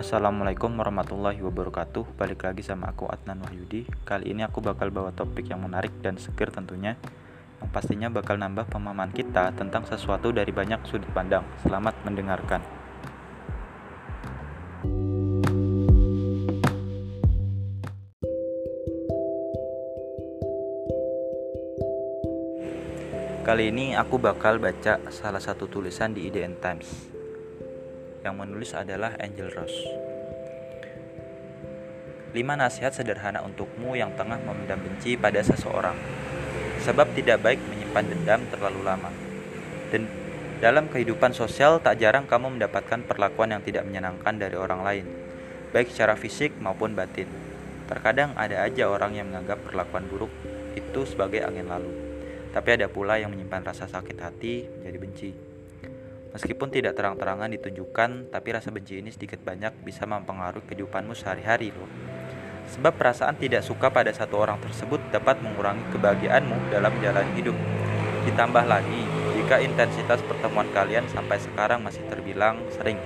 Assalamualaikum warahmatullahi wabarakatuh. Balik lagi sama aku Adnan Wahyudi. Kali ini aku bakal bawa topik yang menarik dan seger tentunya Yang pastinya bakal nambah pemahaman kita tentang sesuatu dari banyak sudut pandang. Selamat mendengarkan. Kali ini aku bakal baca salah satu tulisan di IDN Times yang menulis adalah Angel Rose. 5 nasihat sederhana untukmu yang tengah memendam benci pada seseorang. Sebab tidak baik menyimpan dendam terlalu lama. Dan dalam kehidupan sosial tak jarang kamu mendapatkan perlakuan yang tidak menyenangkan dari orang lain, baik secara fisik maupun batin. Terkadang ada aja orang yang menganggap perlakuan buruk itu sebagai angin lalu. Tapi ada pula yang menyimpan rasa sakit hati menjadi benci. Meskipun tidak terang-terangan ditunjukkan, tapi rasa benci ini sedikit banyak bisa mempengaruhi kehidupanmu sehari-hari loh. Sebab perasaan tidak suka pada satu orang tersebut dapat mengurangi kebahagiaanmu dalam menjalani hidup. Ditambah lagi, jika intensitas pertemuan kalian sampai sekarang masih terbilang sering.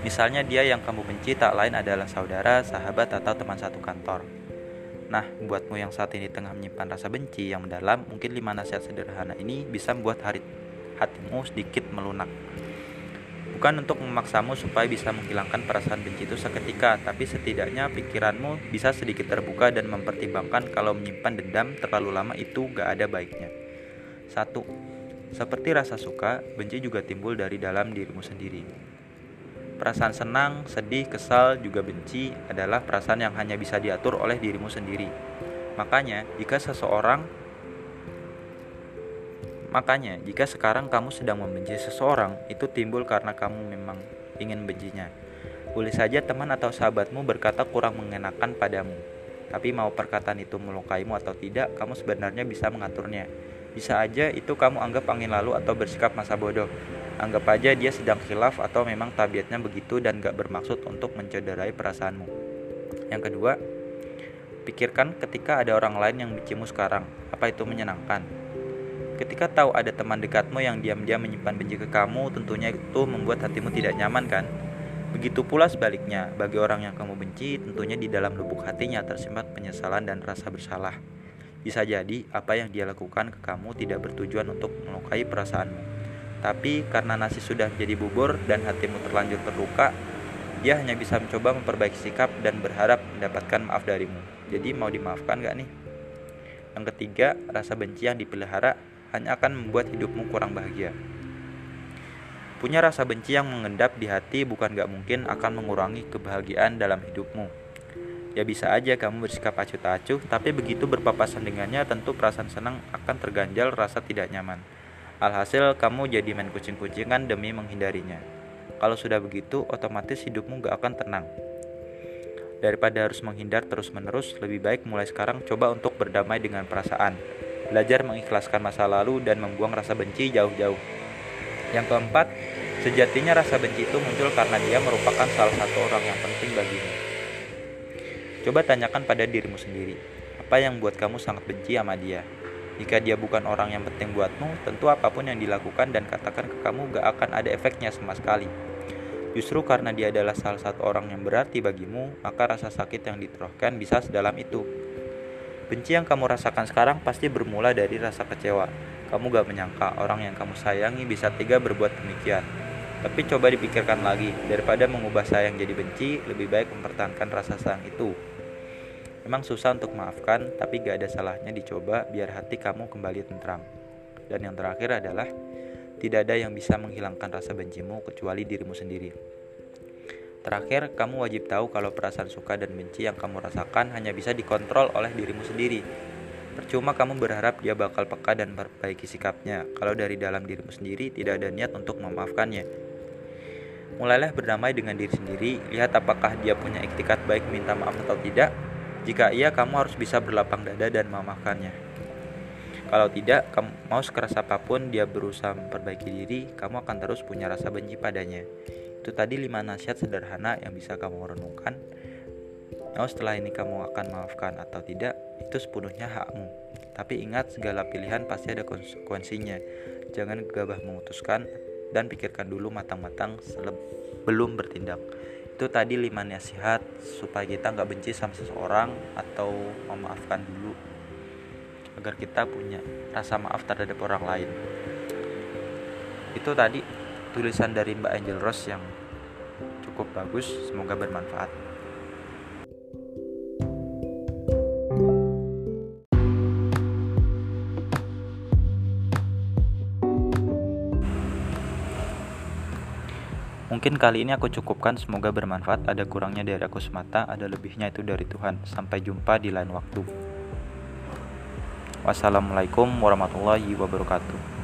Misalnya dia yang kamu benci tak lain adalah saudara, sahabat, atau teman satu kantor. Nah, buatmu yang saat ini tengah menyimpan rasa benci yang mendalam, mungkin lima nasihat sederhana ini bisa membuat hari hatimu sedikit melunak. Bukan untuk memaksamu supaya bisa menghilangkan perasaan benci itu seketika, tapi setidaknya pikiranmu bisa sedikit terbuka dan mempertimbangkan kalau menyimpan dendam terlalu lama itu gak ada baiknya. 1. Seperti rasa suka, benci juga timbul dari dalam dirimu sendiri. Perasaan senang, sedih, kesal, juga benci adalah perasaan yang hanya bisa diatur oleh dirimu sendiri. Makanya, jika seseorang Makanya, jika sekarang kamu sedang membenci seseorang, itu timbul karena kamu memang ingin bencinya. Boleh saja teman atau sahabatmu berkata kurang mengenakan padamu, tapi mau perkataan itu melukaimu atau tidak, kamu sebenarnya bisa mengaturnya. Bisa aja itu kamu anggap angin lalu atau bersikap masa bodoh. Anggap aja dia sedang khilaf atau memang tabiatnya begitu dan gak bermaksud untuk mencederai perasaanmu. Yang kedua, pikirkan ketika ada orang lain yang bencimu sekarang, apa itu menyenangkan? Ketika tahu ada teman dekatmu yang diam-diam menyimpan benci ke kamu, tentunya itu membuat hatimu tidak nyaman kan? Begitu pula sebaliknya, bagi orang yang kamu benci, tentunya di dalam lubuk hatinya tersimpan penyesalan dan rasa bersalah. Bisa jadi apa yang dia lakukan ke kamu tidak bertujuan untuk melukai perasaanmu. Tapi karena nasi sudah menjadi bubur dan hatimu terlanjur terluka, dia hanya bisa mencoba memperbaiki sikap dan berharap mendapatkan maaf darimu. Jadi mau dimaafkan gak nih? Yang ketiga, rasa benci yang dipelihara hanya akan membuat hidupmu kurang bahagia. Punya rasa benci yang mengendap di hati bukan gak mungkin akan mengurangi kebahagiaan dalam hidupmu. Ya bisa aja kamu bersikap acuh tak acuh, tapi begitu berpapasan dengannya tentu perasaan senang akan terganjal rasa tidak nyaman. Alhasil kamu jadi main kucing-kucingan demi menghindarinya. Kalau sudah begitu, otomatis hidupmu gak akan tenang. Daripada harus menghindar terus-menerus, lebih baik mulai sekarang coba untuk berdamai dengan perasaan belajar mengikhlaskan masa lalu dan membuang rasa benci jauh-jauh. Yang keempat, sejatinya rasa benci itu muncul karena dia merupakan salah satu orang yang penting bagimu. Coba tanyakan pada dirimu sendiri, apa yang buat kamu sangat benci sama dia? Jika dia bukan orang yang penting buatmu, tentu apa pun yang dilakukan dan katakan ke kamu gak akan ada efeknya sama sekali. Justru karena dia adalah salah satu orang yang berarti bagimu, maka rasa sakit yang diterohkan bisa sedalam itu. Benci yang kamu rasakan sekarang pasti bermula dari rasa kecewa. Kamu gak menyangka orang yang kamu sayangi bisa tega berbuat demikian. Tapi coba dipikirkan lagi, daripada mengubah sayang jadi benci, lebih baik mempertahankan rasa sayang itu. Memang susah untuk maafkan, tapi gak ada salahnya dicoba biar hati kamu kembali tentram. Dan yang terakhir adalah, tidak ada yang bisa menghilangkan rasa bencimu kecuali dirimu sendiri. Terakhir, kamu wajib tahu kalau perasaan suka dan benci yang kamu rasakan hanya bisa dikontrol oleh dirimu sendiri. Percuma kamu berharap dia bakal peka dan perbaiki sikapnya kalau dari dalam dirimu sendiri tidak ada niat untuk memaafkannya. Mulailah berdamai dengan diri sendiri, lihat apakah dia punya iktikat baik minta maaf atau tidak. Jika iya, kamu harus bisa berlapang dada dan memaafkannya. Kalau tidak, kamu mau sekeras apa pun dia berusaha memperbaiki diri, kamu akan terus punya rasa benci padanya. Itu tadi 5 nasihat sederhana yang bisa kamu renungkan. Oh, setelah ini kamu akan maafkan atau tidak, itu sepenuhnya hakmu. Tapi ingat segala pilihan pasti ada konsekuensinya. Jangan gegabah memutuskan dan pikirkan dulu matang-matang sebelum bertindak. itu tadi lima nasihat supaya kita nggak benci sama seseorang atau memaafkan dulu agar kita punya rasa maaf terhadap orang lain itu tadi tulisan dari Mbak Angel Rose yang cukup bagus semoga bermanfaat Mungkin kali ini aku cukupkan, semoga bermanfaat. Ada kurangnya dari aku semata, ada lebihnya itu dari Tuhan. Sampai jumpa di lain waktu. Wassalamualaikum warahmatullahi wabarakatuh.